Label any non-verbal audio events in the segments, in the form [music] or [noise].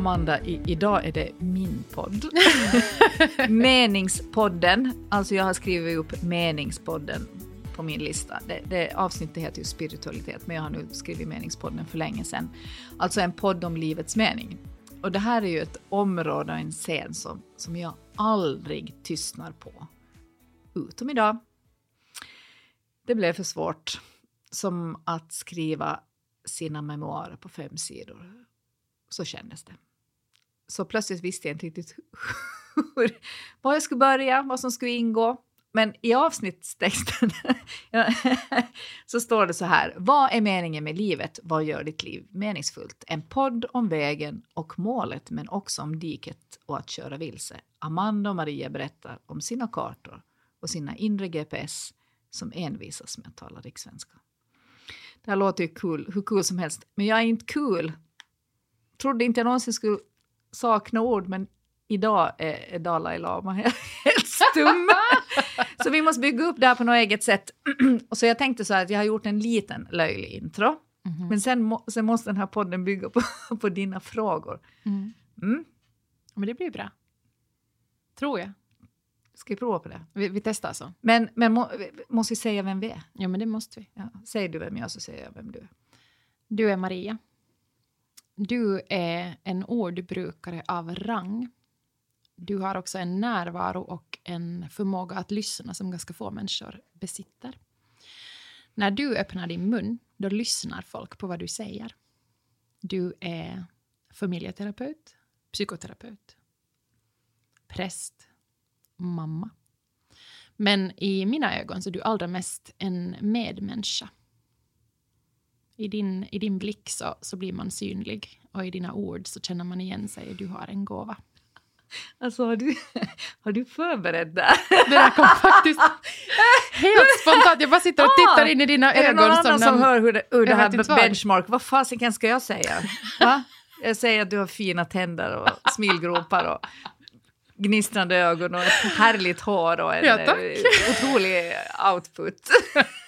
Amanda, i, idag är det min podd. [laughs] Meningspodden. Alltså jag har skrivit upp Meningspodden på min lista. Det, det avsnittet heter ju spiritualitet, men jag har nu skrivit Meningspodden för länge sedan. Alltså en podd om livets mening. Och det här är ju ett område och en scen som, som jag aldrig tystnar på. Utom idag. Det blev för svårt. Som att skriva sina memoarer på fem sidor. Så kändes det. Så plötsligt visste jag inte riktigt hur, var jag skulle börja, vad som skulle ingå. Men i avsnittstexten [laughs] så står det så här. Vad är meningen med livet? Vad gör ditt liv meningsfullt? En podd om vägen och målet, men också om diket och att köra vilse. Amanda och Maria berättar om sina kartor och sina inre GPS som envisas med att tala rikssvenska. Det här låter ju cool, hur kul som helst, men jag är inte kul. Trodde inte jag någonsin skulle sakna ord, men idag är Dalai Lama [laughs] helt stum. så vi måste bygga upp det här på något eget sätt. [clears throat] och så jag tänkte så här att jag har gjort en liten löjlig intro. Mm -hmm. Men sen, må, sen, måste den här podden bygga på, [laughs] på dina frågor. Mm. Mm. Men det blir bra. Tror jag. Ska vi prova på det? Vi, vi testar alltså. Men, men må, måste vi säga vem vi är? Ja, men det måste vi. Ja. Säger du vem jag är så säger jag vem du är. Du är Maria. Du är en ordbrukare av rang. Du har också en närvaro och en förmåga att lyssna som ganska få människor besitter. När du öppnar din mun, då lyssnar folk på vad du säger. Du är familjeterapeut, psykoterapeut, präst, mamma. Men i mina ögon så är du allra mest en medmänniska. I din, i din blick så, så blir man synlig och i dina ord så känner man igen sig. Du har en gåva. Alltså har du, [laughs] har du förberett det? Det där kom faktiskt [laughs] helt spontant. Jag bara sitter och tittar in i dina ögon. Är det någon annan som, som hör hur det, hur det här benchmark, vad fasiken ska jag säga? Va? Jag säger att du har fina tänder och smilgropar och gnistrande ögon och ett härligt hår och en ja, otrolig output. [laughs]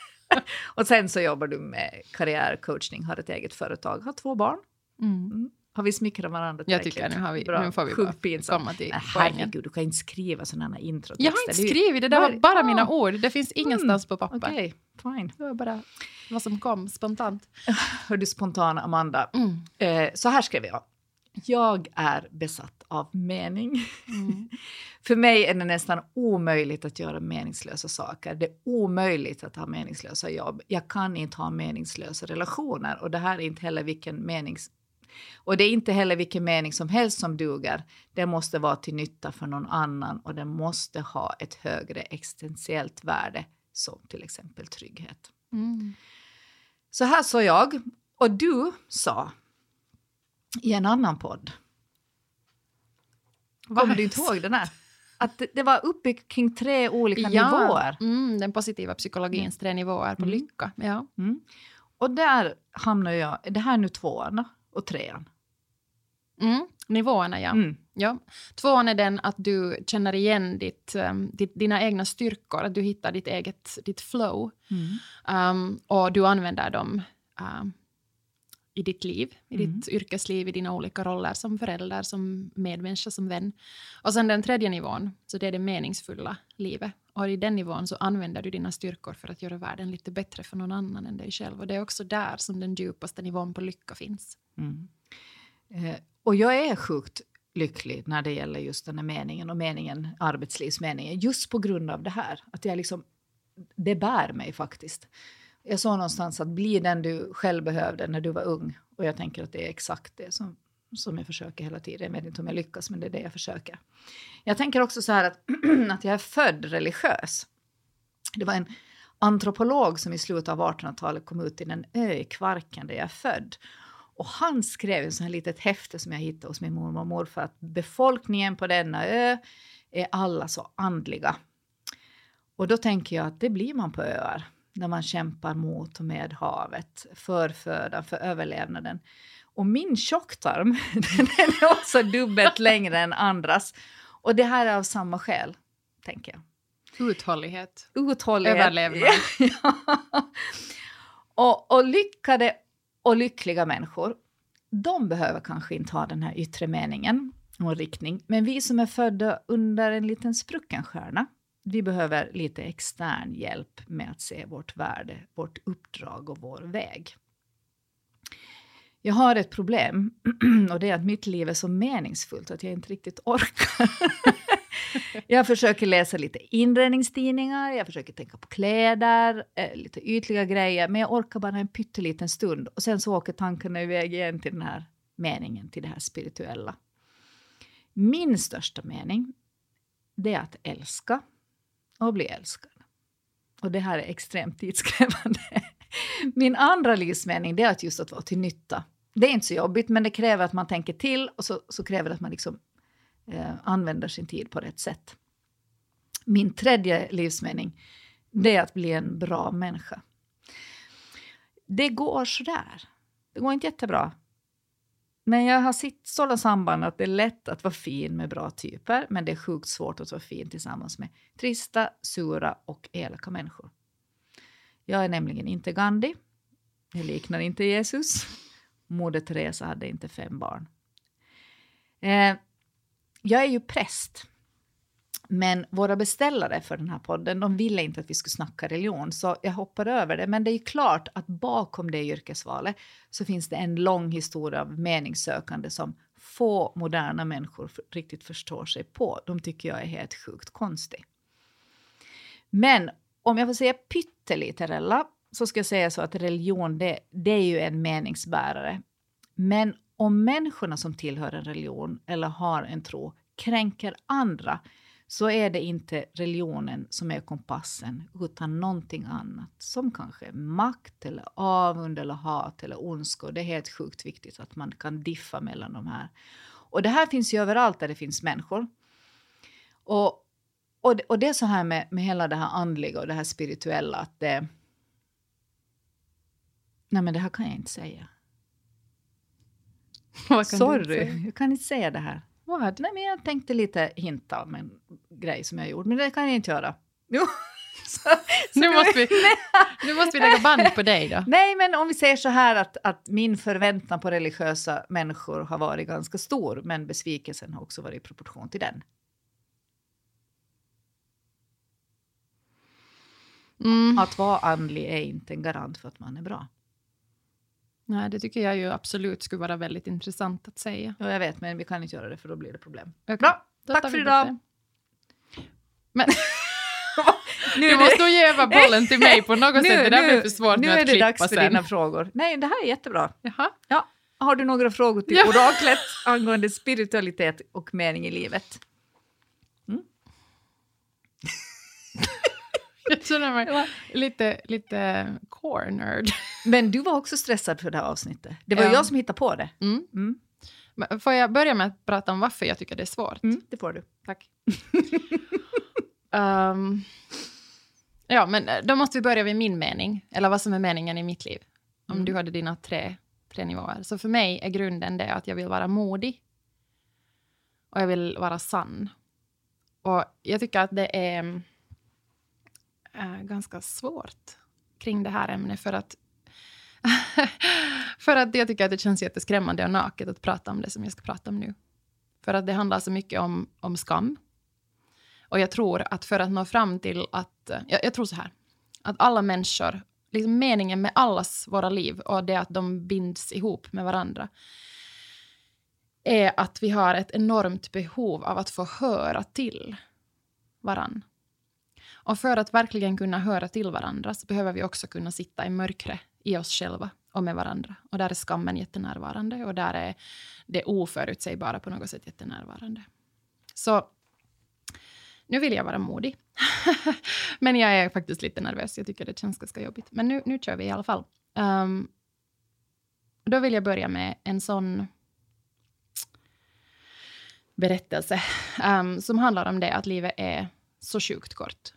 och sen så jobbar du med karriärcoachning, har ett eget företag, har två barn. Mm. Mm. Har vi smickrat varandra Jag tycker nu, har vi, Bra. nu får vi bara komma till. Herregud, du kan inte skriva sådana introtexter. Jag har inte skrivit, det där var bara oh. mina ord. Det finns ingenstans mm. på papper. Okej, okay. fine. Det var bara vad som kom spontant. [laughs] Hör du spontan, Amanda. Mm. Eh, så här skrev jag. Jag är besatt av mening. Mm. [laughs] För mig är det nästan omöjligt att göra meningslösa saker. Det är omöjligt att ha meningslösa jobb. Jag kan inte ha meningslösa relationer och det här är inte heller vilken menings... Och det är inte heller vilken mening som helst som duger. Det måste vara till nytta för någon annan och det måste ha ett högre existentiellt värde som till exempel trygghet. Mm. Så här sa jag och du sa i en annan podd. Kommer du inte ihåg den här? Att det, var uppbyggt kring tre olika ja, nivåer. Mm, den positiva psykologins tre nivåer på mm. lycka. Ja. Mm. Och där hamnar jag, det här är nu tvåan och trean. Mm, nivåerna, ja. Mm. ja. Tvåan är den att du känner igen ditt, um, ditt, dina egna styrkor, att du hittar ditt eget ditt flow. Um, och du använder dem um, i ditt liv, i mm. ditt yrkesliv, i dina olika roller som förälder, som medmänniska, som vän. Och sen den tredje nivån, så det är det meningsfulla livet. Och i den nivån så använder du dina styrkor för att göra världen lite bättre för någon annan än dig själv. Och det är också där som den djupaste nivån på lycka finns. Mm. Eh, och jag är sjukt lycklig när det gäller just den här meningen och meningen, arbetslivsmeningen, just på grund av det här. Att jag liksom, det bär mig faktiskt. Jag sa någonstans att bli den du själv behövde när du var ung. Och jag tänker att det är exakt det som, som jag försöker hela tiden. Jag vet inte om jag lyckas, men det är det jag försöker. Jag tänker också så här att, [clears throat] att jag är född religiös. Det var en antropolog som i slutet av 1800-talet kom ut till en ö i Kvarken där jag är född. Och han skrev en sån här litet häfte som jag hittade hos min mormor och morfar att befolkningen på denna ö är alla så andliga. Och då tänker jag att det blir man på öar när man kämpar mot och med havet, för födan, för överlevnaden. Och min tjocktarm, [laughs] den är också dubbelt längre än andras. Och det här är av samma skäl, tänker jag. Uthållighet. Uthållighet. Överlevnad. [laughs] och, och lyckade och lyckliga människor de behöver kanske inte ha den här yttre meningen och riktning. Men vi som är födda under en liten sprucken stjärna, vi behöver lite extern hjälp med att se vårt värde, vårt uppdrag och vår väg. Jag har ett problem [clears throat] och det är att mitt liv är så meningsfullt att jag inte riktigt orkar. [laughs] jag försöker läsa lite inredningstidningar, jag försöker tänka på kläder, eh, lite ytliga grejer, men jag orkar bara en pytteliten stund och sen så åker tankarna iväg igen till den här meningen, till det här spirituella. Min största mening, det är att älska och bli älskad. Och det här är extremt tidskrävande. [laughs] Min andra livsmening det är att just att vara till nytta. Det är inte så jobbigt, men det kräver att man tänker till och så, så kräver det att man liksom, eh, använder sin tid på rätt sätt. Min tredje livsmening det är att bli en bra människa. Det går sådär. Det går inte jättebra. Men jag har sett sådana samband att det är lätt att vara fin med bra typer men det är sjukt svårt att vara fin tillsammans med trista, sura och elaka människor. Jag är nämligen inte Gandhi. Jag liknar inte Jesus. Moder Teresa hade inte fem barn. Eh, jag är ju präst. Men våra beställare för den här podden de ville inte att vi skulle snacka religion, så jag hoppar över det. Men det är klart att bakom det yrkesvalet så finns det en lång historia av meningssökande som få moderna människor riktigt förstår sig på. De tycker jag är helt sjukt konstig. Men om jag får säga pyttelite, Rella, så ska jag säga så att religion, det, det är ju en meningsbärare. Men om människorna som tillhör en religion eller har en tro kränker andra så är det inte religionen som är kompassen utan någonting annat som kanske makt eller avund eller hat eller ondska. Det är helt sjukt viktigt att man kan diffa mellan de här. Och det här finns ju överallt där det finns människor. Och, och, det, och det är så här med, med hela det här andliga och det här spirituella att det... Nej men det här kan jag inte säga. Sorry, jag kan inte säga det här. What? Nej, men jag tänkte lite hinta om en grej som jag gjort, men det kan jag inte göra. Jo. [laughs] Så, så nu, måste vi, nu måste vi lägga band på dig då. Nej, men om vi säger så här att, att min förväntan på religiösa människor har varit ganska stor, men besvikelsen har också varit i proportion till den. Mm. Att vara andlig är inte en garant för att man är bra. Nej, det tycker jag ju absolut skulle vara väldigt intressant att säga. Ja, jag vet, men vi kan inte göra det för då blir det problem. Okay. Bra, då tack för idag! Men... [laughs] nu du måste nog ge bollen till mig på något [laughs] nu, sätt. Det där blir för svårt nu, nu är det dags för sen. dina frågor. Nej, det här är jättebra. Jaha. Ja. Har du några frågor till ja. oraklet angående spiritualitet och mening i livet? Mm? [laughs] Jag känner mig lite, lite cornered. Men du var också stressad för det här avsnittet. Det var ja. jag som hittade på det. Mm. Mm. Får jag börja med att prata om varför jag tycker det är svårt? Mm, det får du. Tack. Um, ja, men eh, då måste vi börja vid min mening, eller vad som är meningen i mitt liv. Om mm. du hade dina tre, tre nivåer. Så för mig är grunden det att jag vill vara modig. Och jag vill vara sann. Och jag tycker att det är äh, ganska svårt kring det här ämnet för att [laughs] för att jag tycker att det känns jätteskrämmande och naket att prata om det som jag ska prata om nu. För att det handlar så mycket om, om skam. Och jag tror att för att nå fram till att... Jag, jag tror så här. Att alla människor, liksom meningen med allas våra liv och det att de binds ihop med varandra är att vi har ett enormt behov av att få höra till varann. Och för att verkligen kunna höra till varandra så behöver vi också kunna sitta i mörkret i oss själva och med varandra. Och där är skammen jättenärvarande och där är det oförutsägbara på något sätt jättenärvarande. Så nu vill jag vara modig. [laughs] Men jag är faktiskt lite nervös. Jag tycker det känns ganska jobbigt. Men nu, nu kör vi i alla fall. Um, då vill jag börja med en sån berättelse um, som handlar om det att livet är så sjukt kort.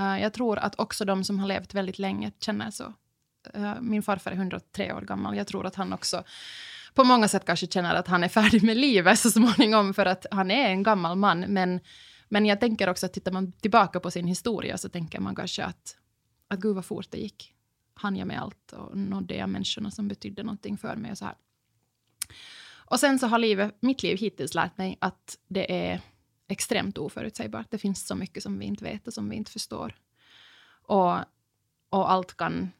Uh, jag tror att också de som har levt väldigt länge känner så. Uh, min farfar är 103 år gammal. Jag tror att han också på många sätt kanske känner att han är färdig med livet så småningom för att han är en gammal man. Men, men jag tänker också att tittar man tillbaka på sin historia så tänker man kanske att, att gud vad fort det gick. Han jag med allt och nådde jag människorna som betydde någonting för mig och så här. Och sen så har livet, mitt liv hittills lärt mig att det är extremt oförutsägbart. Det finns så mycket som vi inte vet och som vi inte förstår. Och, och allt kan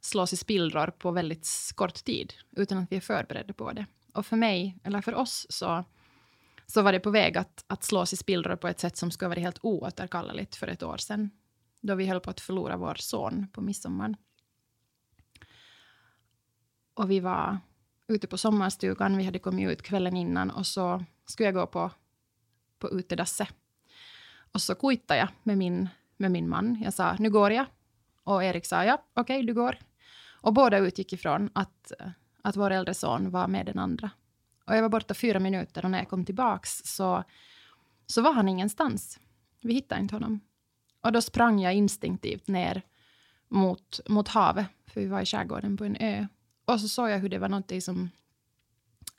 slås i spillror på väldigt kort tid utan att vi är förberedda på det. Och för mig, eller för oss, så, så var det på väg att, att slås i spillror på ett sätt som skulle vara helt oåterkalleligt för ett år sedan. Då vi höll på att förlora vår son på midsommar. Och vi var ute på sommarstugan, vi hade kommit ut kvällen innan och så skulle jag gå på, på utedasset. Och så kuittade jag med min, med min man. Jag sa, nu går jag. Och Erik sa, ja, okej, okay, du går. Och båda utgick ifrån att, att vår äldre son var med den andra. Och jag var borta fyra minuter och när jag kom tillbaks så, så var han ingenstans. Vi hittade inte honom. Och då sprang jag instinktivt ner mot, mot havet, för vi var i skärgården på en ö. Och så såg jag hur det var något som,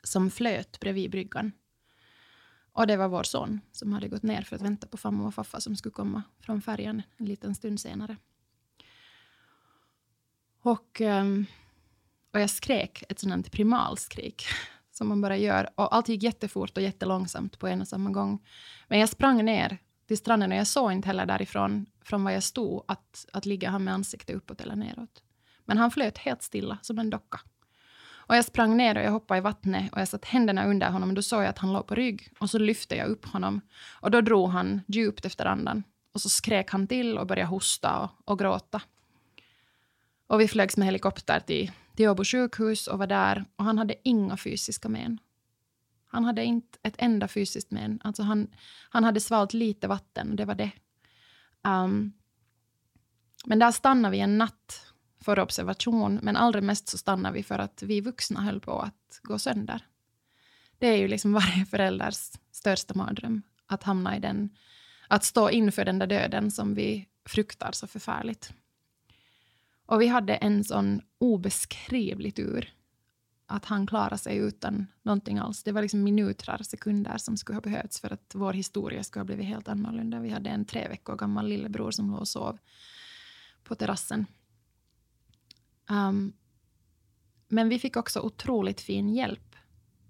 som flöt bredvid bryggan. Och det var vår son som hade gått ner för att vänta på farmor och faffa som skulle komma från färjan en liten stund senare. Och, ehm, och jag skrek ett sådant primalskrik som man bara gör. Och allt gick jättefort och jättelångsamt på en och samma gång. Men jag sprang ner till stranden och jag såg inte heller därifrån, från var jag stod, att, att ligga han med ansiktet uppåt eller neråt. Men han flöt helt stilla, som en docka. Och jag sprang ner och jag hoppade i vattnet och jag satte händerna under honom och då såg jag att han låg på rygg och så lyfte jag upp honom och då drog han djupt efter andan och så skrek han till och började hosta och, och gråta. Och vi flögs med helikopter till, till Åbo sjukhus och var där och han hade inga fysiska men. Han hade inte ett enda fysiskt men. Alltså han, han hade svalt lite vatten och det var det. Um, men där stannade vi en natt för observation, men allra mest så stannade vi för att vi vuxna höll på att gå sönder. Det är ju liksom [laughs] varje förälders största mardröm, att hamna i den, att stå inför den där döden som vi fruktar så förfärligt. Och vi hade en sån obeskrivlig tur att han klarade sig utan någonting alls. Det var liksom minuter, sekunder som skulle ha behövts för att vår historia skulle ha blivit helt annorlunda. Vi hade en tre veckor gammal lillebror som låg och sov på terrassen. Um, men vi fick också otroligt fin hjälp.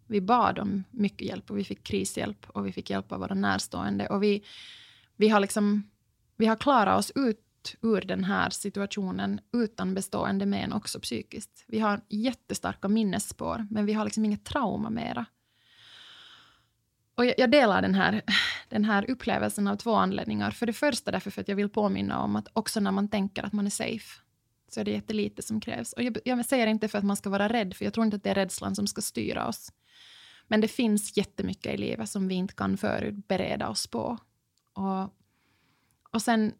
Vi bad om mycket hjälp och vi fick krishjälp och vi fick hjälp av våra närstående. Och vi, vi, har liksom, vi har klarat oss ut ur den här situationen utan bestående men också psykiskt. Vi har jättestarka minnesspår, men vi har liksom inget trauma mera. Och jag, jag, delar den här, den här upplevelsen av två anledningar. För det första därför för att jag vill påminna om att också när man tänker att man är safe, så är det jättelite som krävs. Och jag, jag säger inte för att man ska vara rädd, för jag tror inte att det är rädslan som ska styra oss. Men det finns jättemycket i livet som vi inte kan förbereda oss på. Och, och sen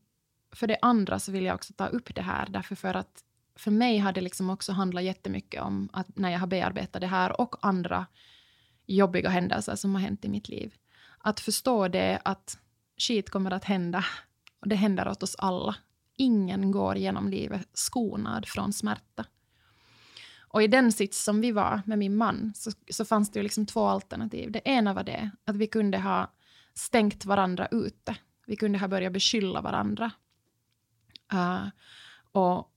för det andra så vill jag också ta upp det här, därför för att för mig har det liksom också handlat jättemycket om att när jag har bearbetat det här och andra jobbiga händelser som har hänt i mitt liv. Att förstå det att skit kommer att hända och det händer åt oss alla. Ingen går genom livet skonad från smärta. Och i den sits som vi var med min man så, så fanns det ju liksom två alternativ. Det ena var det att vi kunde ha stängt varandra ute. Vi kunde ha börjat beskylla varandra Uh, och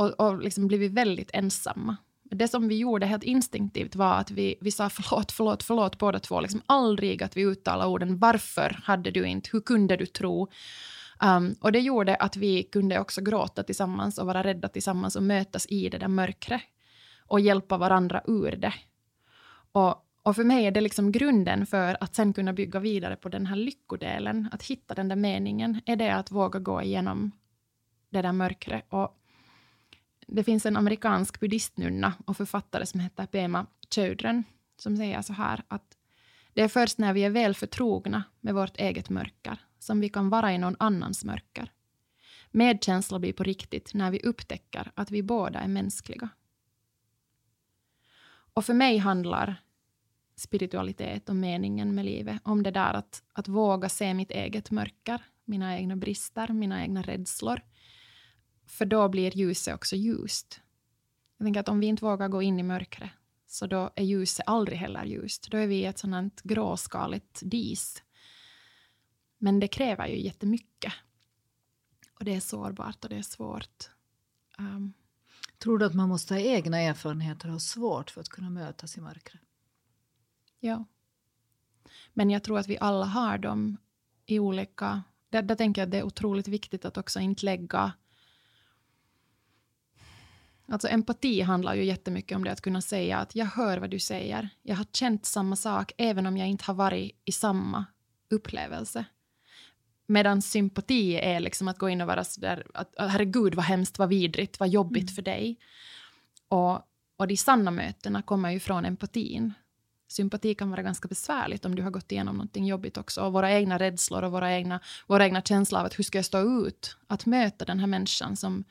och, och liksom blivit väldigt ensamma. Det som vi gjorde helt instinktivt var att vi, vi sa förlåt, förlåt, förlåt båda två. Liksom aldrig att vi uttalade orden varför hade du inte, hur kunde du tro? Um, och det gjorde att vi kunde också gråta tillsammans och vara rädda tillsammans och mötas i det där mörkret och hjälpa varandra ur det. Och, och för mig är det liksom grunden för att sen kunna bygga vidare på den här lyckodelen, att hitta den där meningen, är det att våga gå igenom det där mörkret. Och det finns en amerikansk buddhistnunna och författare som heter Pema Chodron som säger så här att det är först när vi är väl förtrogna med vårt eget mörker som vi kan vara i någon annans mörker. Medkänsla blir på riktigt när vi upptäcker att vi båda är mänskliga. Och för mig handlar spiritualitet och meningen med livet om det där att, att våga se mitt eget mörker, mina egna brister, mina egna rädslor för då blir ljuset också ljust. Jag tänker att om vi inte vågar gå in i mörkret, så då är ljuset aldrig heller ljust. Då är vi i ett sådant gråskaligt dis. Men det kräver ju jättemycket. Och det är sårbart och det är svårt. Um, Tror du att man måste ha egna erfarenheter och svårt för att kunna mötas i mörkret? Ja. Men jag tror att vi alla har dem i olika... Där, där tänker jag att det är otroligt viktigt att också inte lägga... Alltså empati handlar ju jättemycket om det att kunna säga att jag hör vad du säger. Jag har känt samma sak även om jag inte har varit i samma upplevelse. Medan sympati är liksom att gå in och vara sådär att herregud vad hemskt, vad vidrigt, vad jobbigt mm. för dig. Och, och de sanna mötena kommer ju från empatin. Sympati kan vara ganska besvärligt om du har gått igenom någonting jobbigt också. Och våra egna rädslor och våra egna, våra egna känslor av att hur ska jag stå ut? Att möta den här människan som,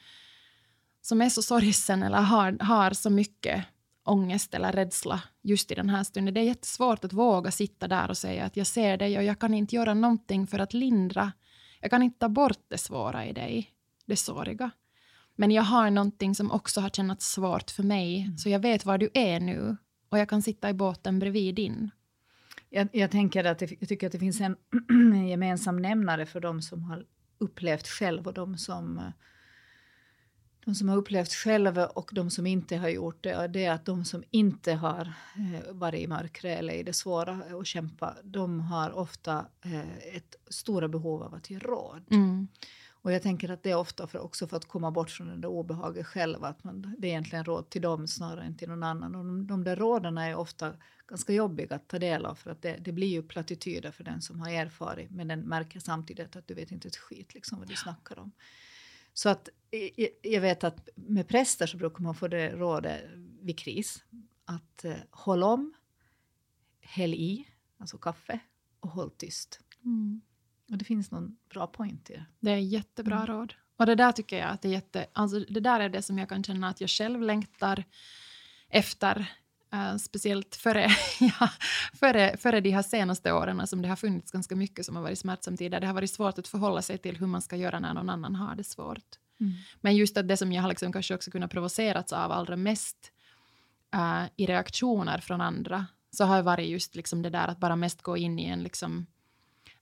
som är så sorgsen eller har, har så mycket ångest eller rädsla just i den här stunden. Det är jättesvårt att våga sitta där och säga att jag ser dig och jag kan inte göra någonting för att lindra. Jag kan inte ta bort det svåra i dig, det såriga. Men jag har någonting som också har känts svårt för mig, mm. så jag vet var du är nu och jag kan sitta i båten bredvid din. Jag, jag tänker att det, jag tycker att det finns en [clears throat] gemensam nämnare för de som har upplevt själv och de som de som har upplevt själva och de som inte har gjort det, det är att de som inte har eh, varit i mörkret eller i det svåra och kämpa, de har ofta eh, ett stora behov av att ge råd. Mm. Och jag tänker att det är ofta för, också för att komma bort från det där obehaget själv, att man, det är egentligen råd till dem snarare än till någon annan. Och de, de där råden är ofta ganska jobbiga att ta del av för att det, det blir ju plattityder för den som har erfarit, men den märker samtidigt att du vet inte ett skit liksom vad du ja. snackar om. Så att jag vet att med präster så brukar man få det rådet vid kris att eh, håll om, häll i, alltså kaffe, och håll tyst. Mm. Och det finns någon bra point i det. Det är jättebra mm. råd. Och det där tycker jag att det är jätte... Alltså det där är det som jag kan känna att jag själv längtar efter. Uh, speciellt före, [laughs] ja, före, före de här senaste åren som det har funnits ganska mycket som har varit smärtsamt i. Det har varit svårt att förhålla sig till hur man ska göra när någon annan har det svårt. Mm. Men just att det som jag har liksom kanske också kunnat provocerats av allra mest uh, i reaktioner från andra så har varit just liksom det där att bara mest gå in i en liksom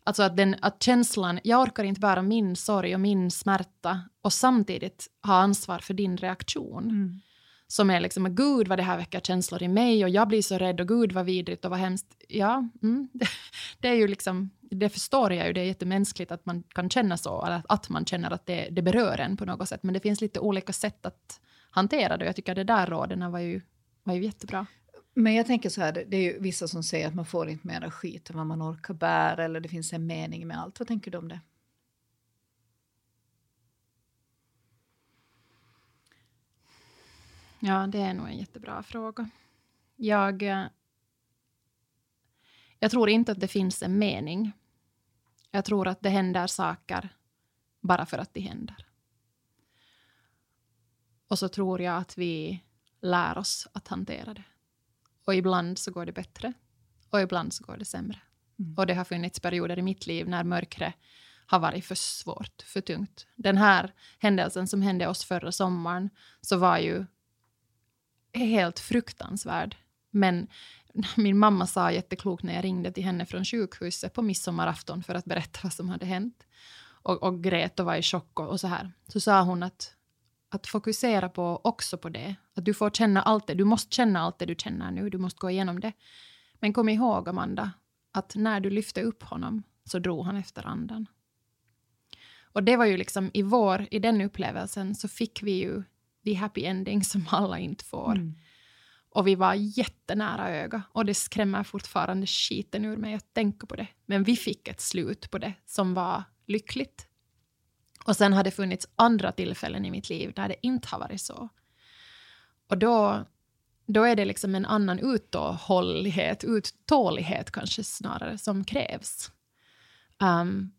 Alltså att, den, att känslan, jag orkar inte bära min sorg och min smärta och samtidigt ha ansvar för din reaktion. Mm. Som är liksom, gud vad det här väcker känslor i mig och jag blir så rädd och gud vad vidrigt och vad hemskt. Ja, mm, det, [laughs] det, är ju liksom, det förstår jag ju, det är jättemänskligt att man kan känna så, eller att man känner att det, det berör en på något sätt. Men det finns lite olika sätt att hantera det och jag tycker att det där råden var ju, var ju jättebra. Men jag tänker så här, det är ju vissa som säger att man får inte mera skit än vad man orkar bära eller det finns en mening med allt. Vad tänker du om det? Ja, det är nog en jättebra fråga. Jag, eh, jag tror inte att det finns en mening. Jag tror att det händer saker bara för att det händer. Och så tror jag att vi lär oss att hantera det. Och ibland så går det bättre och ibland så går det sämre. Mm. Och det har funnits perioder i mitt liv när mörkret har varit för svårt, för tungt. Den här händelsen som hände oss förra sommaren så var ju helt fruktansvärd. Men [laughs] min mamma sa jätteklokt när jag ringde till henne från sjukhuset på midsommarafton för att berätta vad som hade hänt och, och grät och var i chock och, och så här. Så sa hon att att fokusera på också på det. Att du får känna allt det. Du måste känna allt det du känner nu. Du måste gå igenom det. Men kom ihåg, Amanda, att när du lyfte upp honom så drog han efter andan. Och det var ju liksom i vår, i den upplevelsen så fick vi ju the happy ending som alla inte får. Mm. Och vi var jättenära öga och det skrämmer fortfarande skiten ur mig att tänka på det. Men vi fick ett slut på det som var lyckligt. Och sen har det funnits andra tillfällen i mitt liv där det inte har varit så. Och då, då är det liksom en annan uthållighet, uttålighet kanske snarare, som krävs. Um,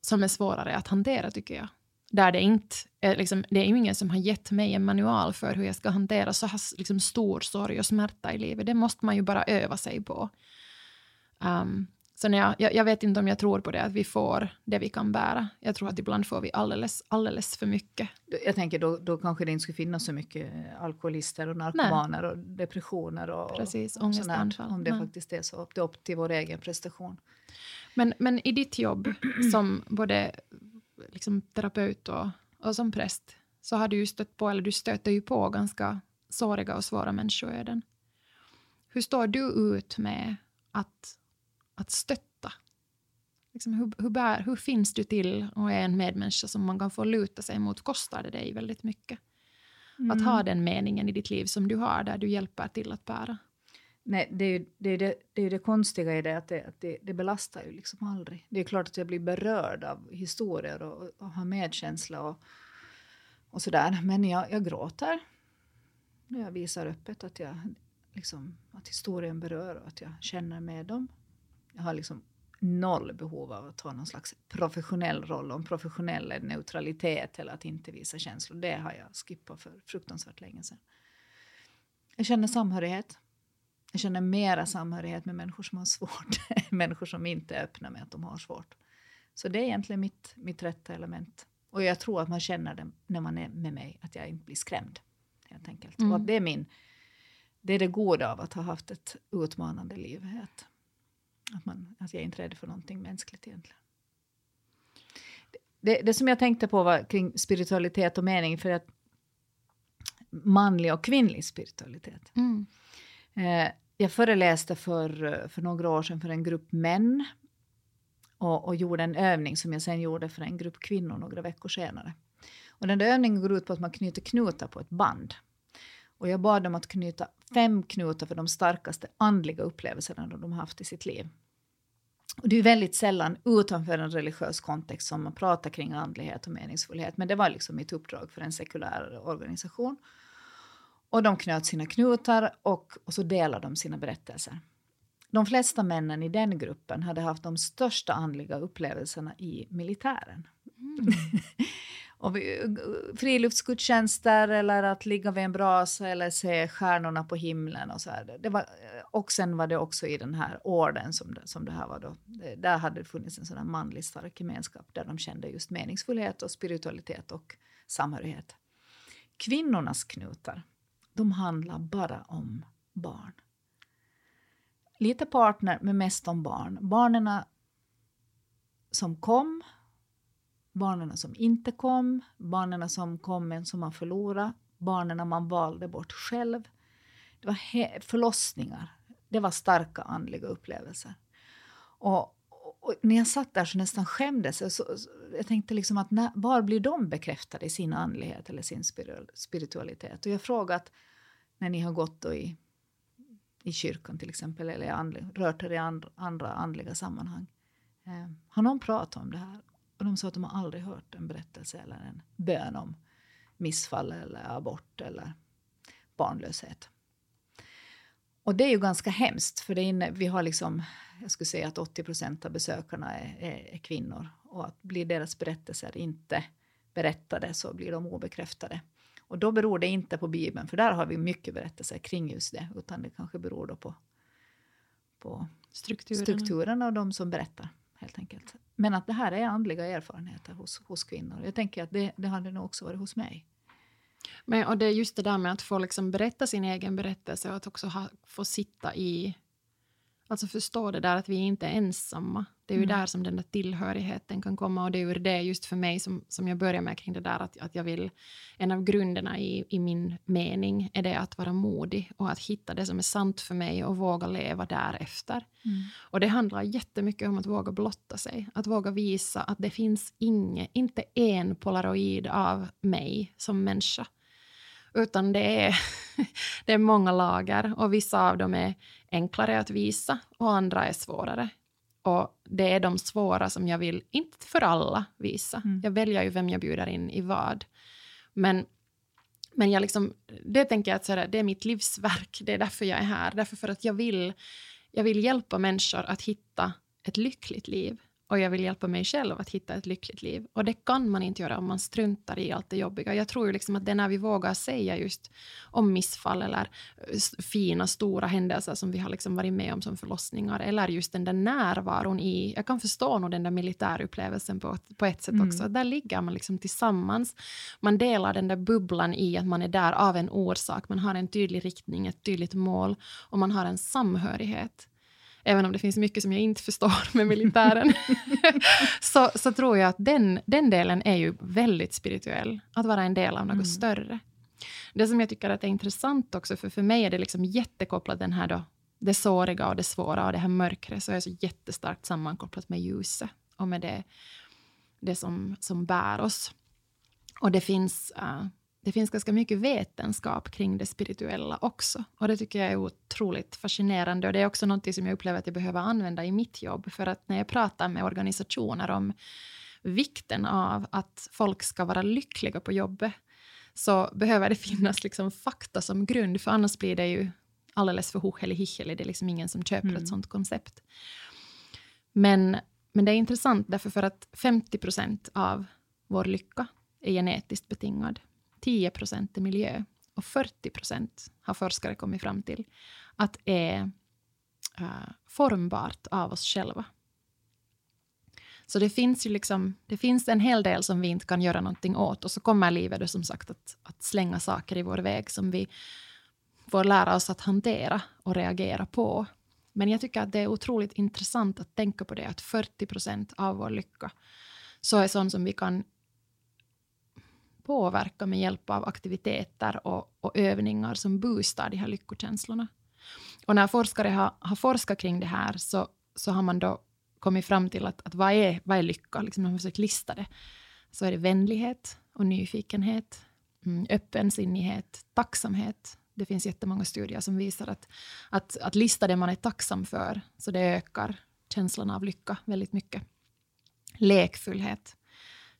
som är svårare att hantera tycker jag. Där det inte liksom, det är ju ingen som har gett mig en manual för hur jag ska hantera så här liksom, stor sorg och smärta i livet. Det måste man ju bara öva sig på. Um, så när jag, jag, jag, vet inte om jag tror på det, att vi får det vi kan bära. Jag tror att ibland får vi alldeles, alldeles för mycket. Jag tänker då, då kanske det inte skulle finnas så mycket alkoholister och narkomaner Nej. och depressioner och, Precis, och sånt Om det Nej. faktiskt är så, det är upp till vår egen prestation. Men, men i ditt jobb [clears throat] som både liksom, terapeut och, och som präst så har du ju stött på, eller du stöter ju på ganska såriga och svåra människoöden. Hur står du ut med att, att stötta? Liksom hur, hur, bär, hur finns du till och är en medmänniska som man kan få luta sig mot? Kostar det dig väldigt mycket? Mm. Att ha mm. den meningen i ditt liv som du har, där du hjälper till att bära. Nej, det är ju det, är det, det, är det konstiga i det att, det, att det, det belastar ju liksom aldrig. Det är klart att jag blir berörd av historier och, och har medkänsla och, och sådär. Men jag, jag gråter. Jag visar öppet att, jag, liksom, att historien berör och att jag känner med dem. Jag har liksom noll behov av att ta någon slags professionell roll om professionell neutralitet eller att inte visa känslor. Det har jag skippat för fruktansvärt länge sedan. Jag känner samhörighet. Jag känner mera samhörighet med människor som har svårt, [laughs] människor som inte är öppna med att de har svårt. Så det är egentligen mitt, mitt rätta element. Och jag tror att man känner det när man är med mig, att jag inte blir skrämd. Helt enkelt. Mm. Och det är min... Det är det goda av att ha haft ett utmanande liv. Att, att, man, att jag är inte är rädd för någonting mänskligt egentligen. Det, det som jag tänkte på var kring spiritualitet och mening, för att manlig och kvinnlig spiritualitet. Mm. Eh, jag föreläste för, eh, för några år sedan för en grupp män och, och, gjorde en övning som jag sen gjorde för en grupp kvinnor några veckor senare. Och den där övningen går ut på att man knyter knutar på ett band. Och jag bad dem att knyta fem knutar för de starkaste andliga upplevelserna de haft i sitt liv. Och det är väldigt sällan utanför en religiös kontext som man pratar kring andlighet och meningsfullhet. Men det var liksom mitt uppdrag för en sekulär organisation. Och de knöt sina knutar och, och så delade de sina berättelser. De flesta männen i den gruppen hade haft de största andliga upplevelserna i militären. Mm. [laughs] och friluftsgudstjänster eller att ligga vid en brasa eller se stjärnorna på himlen och så här. Det var, och sen var det också i den här orden som det, som det här var då. Där hade det funnits en sån här manlig stark gemenskap där de kände just meningsfullhet och spiritualitet och samhörighet. Kvinnornas knutar de handlar bara om barn. Lite partner, men mest om barn. Barnen som kom, barnen som inte kom, barnen som kom men som man förlorade, barnen man valde bort själv. Det var förlossningar. Det var starka andliga upplevelser. Och, och, när jag satt där så nästan skämdes jag. Så, så, jag tänkte liksom att när, var blir de bekräftade i sin andlighet eller sin spiritualitet? Och jag frågat när ni har gått i, i kyrkan till exempel eller andlig, rört er i andra, andra andliga sammanhang. Eh, har någon pratat om det här? Och de sa att de har aldrig hört en berättelse eller en bön om missfall eller abort eller barnlöshet. Och det är ju ganska hemskt, för det inne, vi har liksom, jag skulle säga att 80 procent av besökarna är, är, är, kvinnor. Och att blir deras berättelser inte berättade så blir de obekräftade. Och då beror det inte på Bibeln, för där har vi mycket berättelser kring just det, utan det kanske beror då på, på strukturerna. strukturerna och de som berättar, helt enkelt. Men att det här är andliga erfarenheter hos, hos kvinnor. Jag tänker att det, det hade nog också varit hos mig. Men, och det är just det där med att få liksom berätta sin egen berättelse och att också ha, få sitta i Alltså förstå det där att vi inte är ensamma. Det är ju mm. där som den där tillhörigheten kan komma och det är ju det just för mig som, som jag börjar med kring det där att, att jag vill, en av grunderna i, i min mening är det att vara modig och att hitta det som är sant för mig och våga leva därefter. Mm. Och det handlar jättemycket om att våga blotta sig, att våga visa att det finns inget, inte en polaroid av mig som människa. Utan det är, [laughs] det är många lager och vissa av dem är enklare att visa och andra är svårare. Och det är de svåra som jag vill, inte för alla, visa. Mm. Jag väljer ju vem jag bjuder in i vad. Men, men jag liksom, det tänker jag att så det är mitt livsverk. Det är därför jag är här. Därför för att jag vill, jag vill hjälpa människor att hitta ett lyckligt liv och jag vill hjälpa mig själv att hitta ett lyckligt liv. Och det kan man inte göra om man struntar i allt det jobbiga. Jag tror ju liksom att det är när vi vågar säga just om missfall eller eh, fina stora händelser som vi har liksom varit med om som förlossningar eller just den där närvaron i, jag kan förstå nog den där militärupplevelsen på, på ett sätt mm. också, där ligger man liksom tillsammans. Man delar den där bubblan i att man är där av en orsak, man har en tydlig riktning, ett tydligt mål och man har en samhörighet även om det finns mycket som jag inte förstår [laughs] med militären, [laughs] så, så tror jag att den, den delen är ju väldigt spirituell. Att vara en del av något mm. större. Det som jag tycker att är intressant också, för för mig är det liksom jättekopplat den här då, det såriga och det svåra och det här mörkret så är så jättestarkt sammankopplat med ljuset och med det, det som, som bär oss. Och det finns, uh, det finns ganska mycket vetenskap kring det spirituella också. Och det tycker jag är otroligt fascinerande. Och det är också något som jag upplever att jag behöver använda i mitt jobb. För att när jag pratar med organisationer om vikten av att folk ska vara lyckliga på jobbet så behöver det [laughs] finnas liksom fakta som grund, för annars blir det ju alldeles för hoheli Det är liksom ingen som köper mm. ett sånt koncept. Men, men det är intressant därför för att 50 procent av vår lycka är genetiskt betingad. 10 procent är miljö och 40 procent har forskare kommit fram till att är uh, formbart av oss själva. Så det finns ju liksom, det finns en hel del som vi inte kan göra någonting åt och så kommer livet då som sagt att, att slänga saker i vår väg som vi får lära oss att hantera och reagera på. Men jag tycker att det är otroligt intressant att tänka på det att 40 procent av vår lycka så är sånt som vi kan påverka med hjälp av aktiviteter och, och övningar som boostar de här lyckokänslorna. Och när forskare har, har forskat kring det här så, så har man då kommit fram till att, att vad, är, vad är lycka? Liksom när man försökt lista det så är det vänlighet och nyfikenhet, mm, öppensinnighet, tacksamhet. Det finns jättemånga studier som visar att, att, att lista det man är tacksam för, så det ökar känslan av lycka väldigt mycket. Lekfullhet,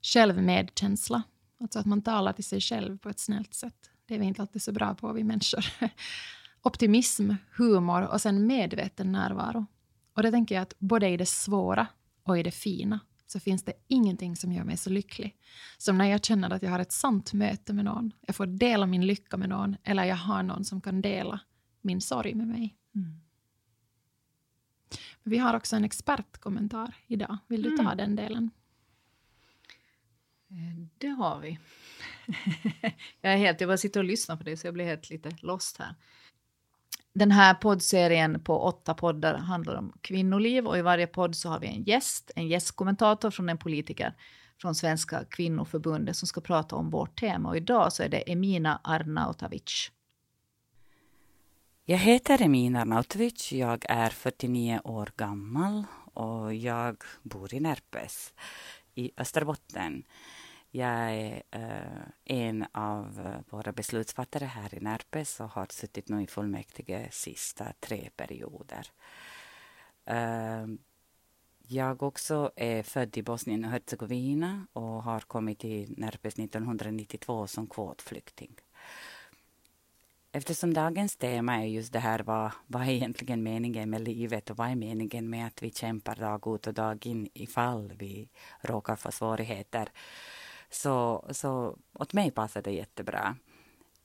självmedkänsla, alltså att man talar till sig själv på ett snällt sätt. Det är vi inte alltid så bra på, vi människor. [laughs] Optimism, humor och sen medveten närvaro. Och det tänker jag att både i det svåra och i det fina så finns det ingenting som gör mig så lycklig som när jag känner att jag har ett sant möte med någon. Jag får dela min lycka med någon eller jag har någon som kan dela min sorg med mig. Mm. Vi har också en expertkommentar idag. Vill du ta mm. den delen? Eh, det har vi. [laughs] jag, är helt, jag bara sitter och lyssnar på det så jag blir helt lite lost här. Den här poddserien på åtta poddar handlar om kvinnoliv och i varje podd så har vi en gäst, en gästkommentator från en politiker från Svenska kvinnoförbundet som ska prata om vårt tema. Och idag så är det Emina Arnautovic. Jag heter Emina Arnautovic, jag är 49 år gammal och jag bor i Närpes i Österbotten. Jag är eh, en av eh, våra beslutsfattare här i Närpes och har suttit nu i fullmäktige sista tre perioder. Eh, jag också är född i Bosnien och Hercegovina och har kommit till Närpes 1992 som kvotflykting. Eftersom dagens tema är just det här vad, vad är egentligen meningen med livet och vad är meningen med att vi kämpar dag ut och dag in ifall vi råkar få svårigheter så, så åt mig passar det jättebra.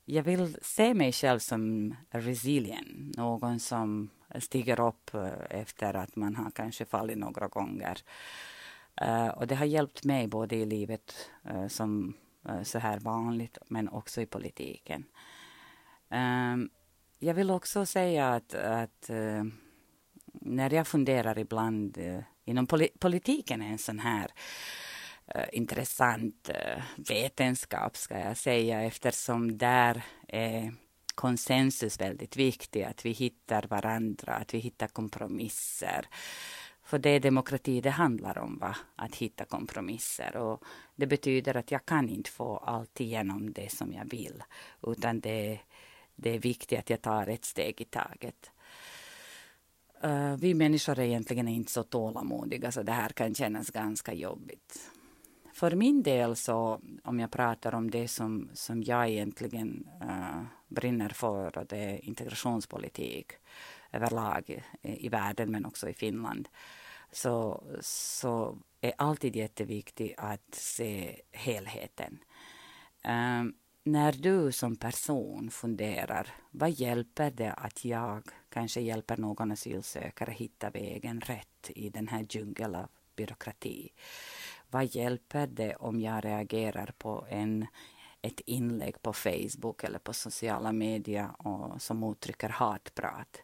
Jag vill se mig själv som resilient, någon som stiger upp eh, efter att man har kanske fallit några gånger. Uh, och det har hjälpt mig både i livet uh, som uh, så här vanligt, men också i politiken. Ehm, jag vill också säga att, att när jag funderar ibland inom poli politiken är en sån här Eh, intressant eh, vetenskap, ska jag säga, eftersom där är konsensus väldigt viktig, att vi hittar varandra, att vi hittar kompromisser. För det är demokrati det handlar om, va? att hitta kompromisser. Och det betyder att jag kan inte få allt igenom det som jag vill, utan det, det är viktigt att jag tar ett steg i taget. Uh, vi människor är egentligen inte så tålamodiga, så det här kan kännas ganska jobbigt för min del så, om jag pratar om det som, som jag egentligen uh, brinner för, och det är integrationspolitik överlag i, i världen men också i Finland, så, så är alltid jätteviktigt att se helheten. Um, när du som person funderar, vad hjälper det att jag kanske hjälper någon asylsökare hitta vägen rätt i den här djungeln av byråkrati? Vad hjälper det om jag reagerar på en, ett inlägg på Facebook eller på sociala medier och, som uttrycker hatprat?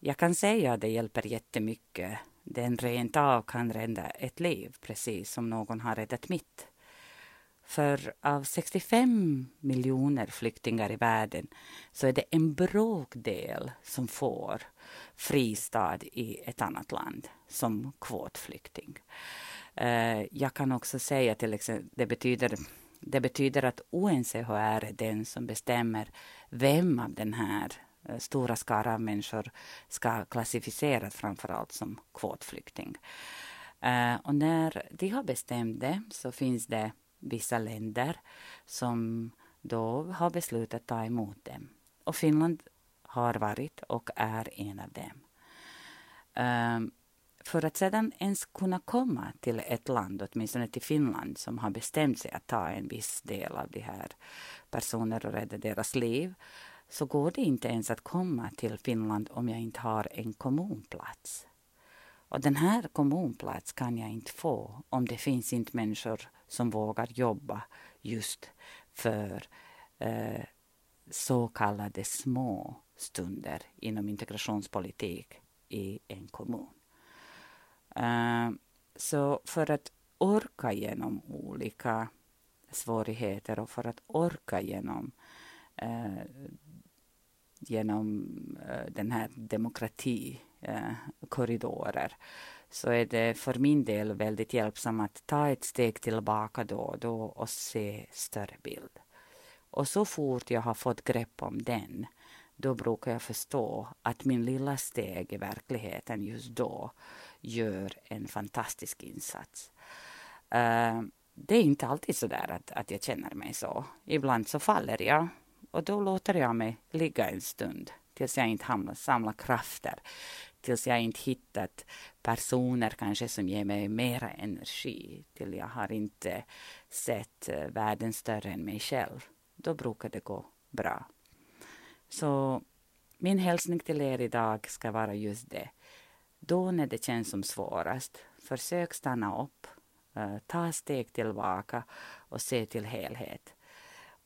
Jag kan säga att det hjälper jättemycket. Den rent av kan rädda ett liv, precis som någon har räddat mitt. För av 65 miljoner flyktingar i världen så är det en bråkdel som får fristad i ett annat land som kvotflykting. Eh, jag kan också säga till exempel, det betyder, det betyder att UNCHR är den som bestämmer vem av den här eh, stora skara människor ska klassificeras framförallt som kvotflykting. Eh, och när de har bestämt det så finns det vissa länder som då har beslutat ta emot dem. Och Finland har varit och är en av dem. Ehm, för att sedan ens kunna komma till ett land, åtminstone till Finland, som har bestämt sig att ta en viss del av de här personerna och rädda deras liv, så går det inte ens att komma till Finland om jag inte har en kommunplats. Och den här kommunplats kan jag inte få om det finns inte människor som vågar jobba just för eh, så kallade små stunder inom integrationspolitik i en kommun. Uh, så för att orka genom olika svårigheter och för att orka eh, genom, uh, genom uh, den här demokratikorridorer så är det för min del väldigt hjälpsamt att ta ett steg tillbaka då och då och se större bild. Och så fort jag har fått grepp om den, då brukar jag förstå att min lilla steg i verkligheten just då gör en fantastisk insats. Uh, det är inte alltid så där att, att jag känner mig så. Ibland så faller jag och då låter jag mig ligga en stund tills jag inte hamnar, samlar krafter tills jag inte hittat personer kanske som ger mig mera energi, till jag har inte sett eh, världen större än mig själv. Då brukar det gå bra. Så min hälsning till er idag ska vara just det. Då när det känns som svårast, försök stanna upp, uh, ta steg tillbaka och se till helhet.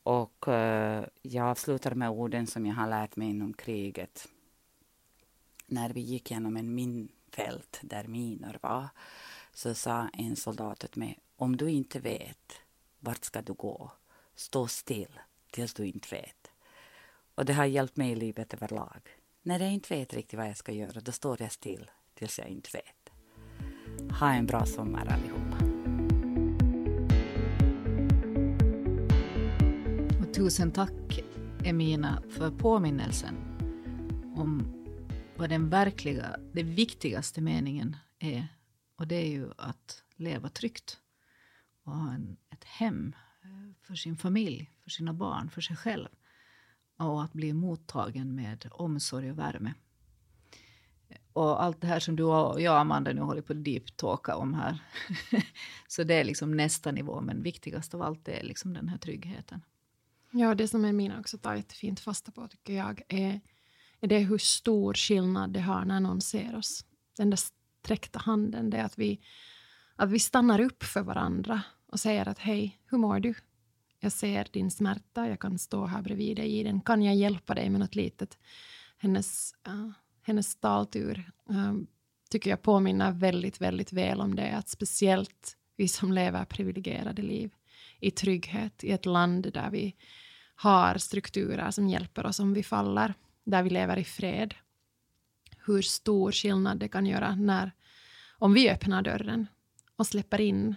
Och uh, jag avslutar med orden som jag har lärt mig inom kriget. När vi gick genom en minfält där minor var så sa en soldat åt mig, om du inte vet, vart ska du gå? Stå still tills du inte vet. Och det har hjälpt mig i livet överlag. När jag inte vet riktigt vad jag ska göra, då står jag still tills jag inte vet. Ha en bra sommar allihopa. Och tusen tack Emina för påminnelsen om vad den verkliga, den viktigaste meningen är. Och det är ju att leva tryggt och ha en, ett hem eh, för sin familj, för sina barn, för sig själv. Och att bli mottagen med omsorg och värme. Och allt det här som du och jag, Amanda, nu håller på att deep-talka om här. [laughs] så det är liksom nästa nivå, men viktigast av allt är liksom den här tryggheten. Ja, det som Emina också tar jättefint fasta på, tycker jag, är, är det hur stor skillnad det har när någon ser oss. Den där sträckta handen, det är att vi, att vi stannar upp för varandra och säger att hej, hur mår du? Jag ser din smärta, jag kan stå här bredvid dig i den. Kan jag hjälpa dig med något litet? Hennes uh, hennes taltur um, ehm, tycker jag påminner väldigt, väldigt väl om det. Att speciellt vi som lever privilegierade liv i trygghet i ett land där vi har strukturer som hjälper oss om vi faller, där vi lever i fred. Hur stor skillnad det kan göra när, om vi öppnar dörren och släpper in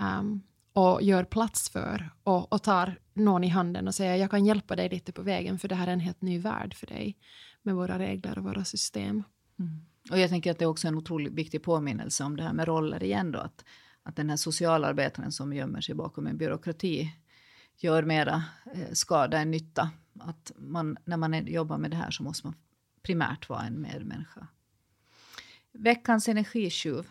um, och gör plats för och, och tar någon i handen och säger jag kan hjälpa dig lite på vägen för det här är en helt ny värld för dig med våra regler och våra system. Mm. Och jag tänker att det är också en otroligt viktig påminnelse om det här med roller igen då, att, att den här socialarbetaren som gömmer sig bakom en byråkrati gör mera eh, skada än nytta. Att man, när man jobbar med det här så måste man primärt vara en medmänniska. Veckans energitjuv,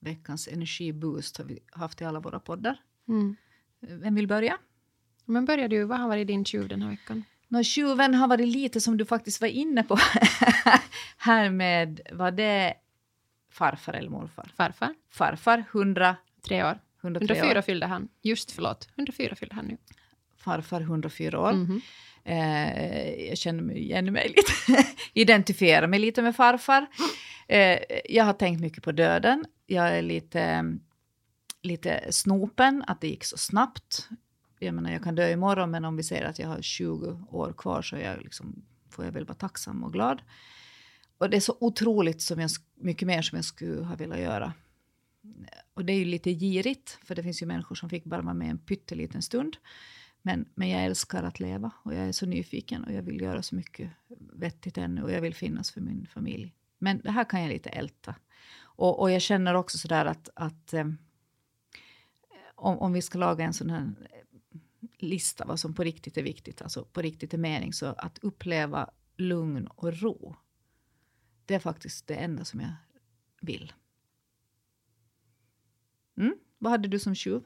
veckans energiboost har vi haft i alla våra poddar. Mm. Vem vill börja? Men börjar du, vad har varit din tjuv den här veckan? Nå, tjuven har varit lite som du faktiskt var inne på [laughs] här med, var det farfar eller morfar? Farfar. Farfar, 103 år. 103 104 år. fyllde han. Just förlåt, 104 fyllde han nu. Farfar 104 år. Mm -hmm. eh, jag känner mig igen mig lite, [laughs] identifierar mig lite med farfar. Eh, jag har tänkt mycket på döden. Jag är lite lite snopen att det gick så snabbt. Jag menar, jag kan dö imorgon, men om vi säger att jag har 20 år kvar så jag liksom, får jag väl vara tacksam och glad. Och det är så otroligt som jag, mycket mer som jag skulle ha velat göra. Och det är ju lite girigt, för det finns ju människor som fick bara vara med en pytteliten stund. Men, men jag älskar att leva och jag är så nyfiken och jag vill göra så mycket vettigt ännu och jag vill finnas för min familj. Men det här kan jag lite älta. Och, och jag känner också sådär att, att eh, om, om vi ska laga en sån här lista vad som på riktigt är viktigt, alltså på riktigt är mening, så att uppleva lugn och ro. Det är faktiskt det enda som jag vill. Mm. Vad hade du som tjuv?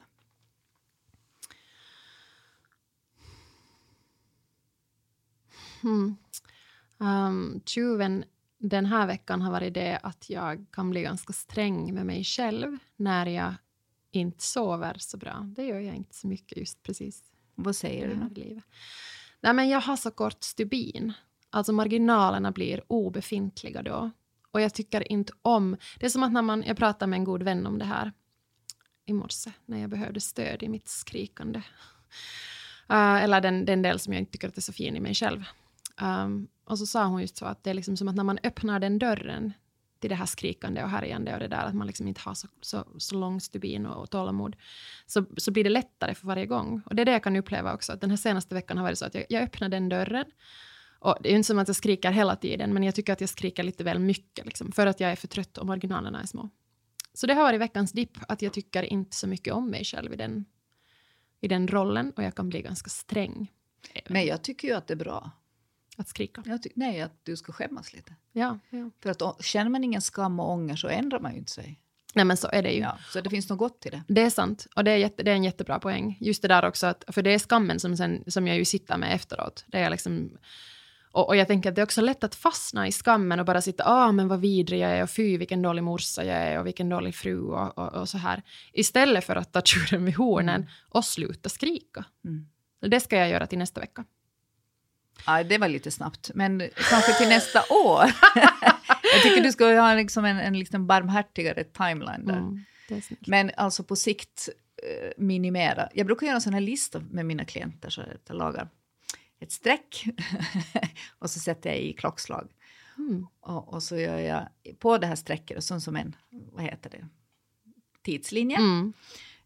Mm. Um, tjuven den här veckan har varit det att jag kan bli ganska sträng med mig själv när jag inte sover så bra. Det gör jag inte så mycket just precis. Vad säger du? Här livet. Nej, men jag har så kort stubin. Alltså marginalerna blir obefintliga då. Och jag tycker inte om... Det är som att när man... Jag pratade med en god vän om det här i morse när jag behövde stöd i mitt skrikande. Uh, eller den, den del som jag inte tycker att är så fin i mig själv. Um, och så sa hon just så att det är liksom som att när man öppnar den dörren till det här skrikande och härjande och det där att man liksom inte har så, så, så lång stubin och, och tålamod så, så blir det lättare för varje gång. Och det är det jag kan uppleva också, att den här senaste veckan har varit så att jag, jag öppnar den dörren och det är ju inte som att jag skriker hela tiden, men jag tycker att jag skriker lite väl mycket, liksom, för att jag är för trött och marginalerna är små. Så det har varit veckans dipp, att jag tycker inte så mycket om mig själv i den, i den rollen och jag kan bli ganska sträng. Men jag tycker ju att det är bra. Att skrika? nej, att du ska skämmas lite. Ja, ja. För att känner man ingen skam och ånger så ändrar man ju inte sig. Nej men så är det ju. Ja, så det finns något gott i det. Det är sant. Och det är, jätte, det är en jättebra poäng. Just det där också, att, för det är skammen som, sen, som jag ju sitter med efteråt. Det är liksom, och, och, jag tänker att det är också lätt att fastna i skammen och bara sitta, ah men vad vidrig jag är och fy vilken dålig morsa jag är och vilken dålig fru och, och, och så här. Istället för att ta [laughs] tjuren vid hornen mm. och sluta skrika. Mm. Det ska jag göra till nästa vecka. Ja, det var lite snabbt, men kanske till nästa år. [laughs] jag tycker du ska ha liksom en, en liksom barmhärtigare timeline där. Mm, men alltså på sikt eh, minimera. Jag brukar göra en sån här lista med mina klienter, så jag lagar ett streck [laughs] och så sätter jag i klockslag. Mm. Och, och, så gör jag på det här strecket, som, som en, vad heter det, tidslinje. Mm.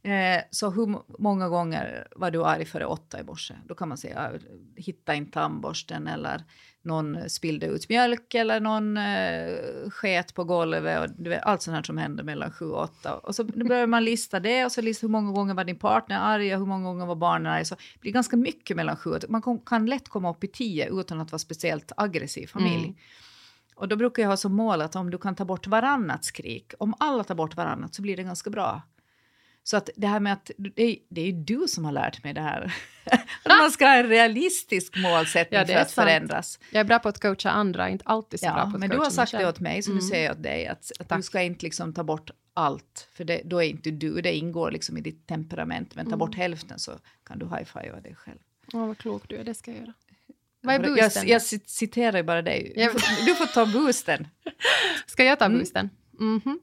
Eh, så hur många gånger var du arg före åtta i morse? Då kan man säga hitta inte tandborsten eller någon spillde ut mjölk eller någon eh, sket på golvet och du vet, allt sånt här som händer mellan sju och åtta. Och så börjar man lista det och så lista hur många gånger var din partner arg och hur många gånger var barnen arga. Så det blir ganska mycket mellan sju och åtta. Man kom, kan lätt komma upp i tio utan att vara speciellt aggressiv familj. Mm. Och då brukar jag ha som mål att om du kan ta bort varannat skrik, om alla tar bort varannat så blir det ganska bra. Så att det här med att det är, det är du som har lärt mig det här. [laughs] att man ska ha en realistisk målsättning ja, för att sant. förändras. Jag är bra på att coacha andra, inte alltid så ja, bra på att Men du har sagt det åt mig, så mm. nu säger jag åt dig att, att du ska inte liksom ta bort allt, för det, då är inte du, det ingår liksom i ditt temperament, men ta mm. bort hälften så kan du high-fivea dig själv. Åh, vad klok du är, det ska jag göra. Vad är boosten? Jag, jag citerar ju bara dig. Du får ta boosten. [laughs] Ska jag ta mm. boosten? Mm -hmm.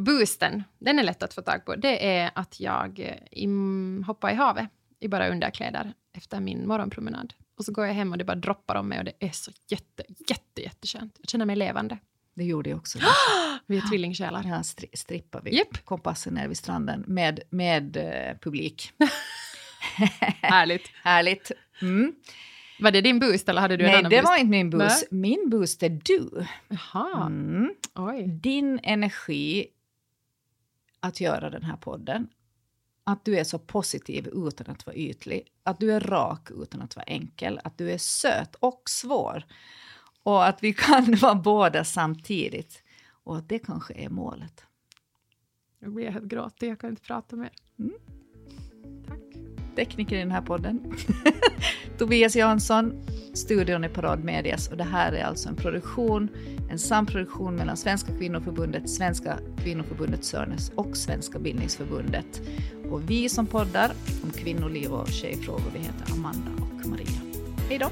Boosten, den är lätt att få tag på. Det är att jag eh, hoppar i havet i bara underkläder efter min morgonpromenad. Och så går jag hem och det bara droppar om mig och det är så jätte, jätte, jätteskönt. Jag känner mig levande. Det gjorde jag också. [gasps] vi är tvillingsjälar. Ja, stri strippar vi yep. kompassen ner vid stranden med, med uh, publik. [laughs] Härligt. [laughs] Härligt. Mm. Var det din boost eller hade du Nej, en annan det boost? var inte min boost. Nej. Min boost är du. Jaha. Mm. Din energi att göra den här podden. Att du är så positiv utan att vara ytlig. Att du är rak utan att vara enkel. Att du är söt och svår. Och att vi kan [laughs] vara båda samtidigt. Och att det kanske är målet. Jag blir helt gråtig, jag kan inte prata mer. Mm. Tekniker i den här podden. [laughs] Tobias Jansson, studion är Parad Medias och det här är alltså en produktion, en samproduktion mellan Svenska kvinnoförbundet, Svenska kvinnoförbundet Sörnes och Svenska bildningsförbundet. Och vi som poddar om kvinnoliv och tjejfrågor, vi heter Amanda och Maria. Hej då!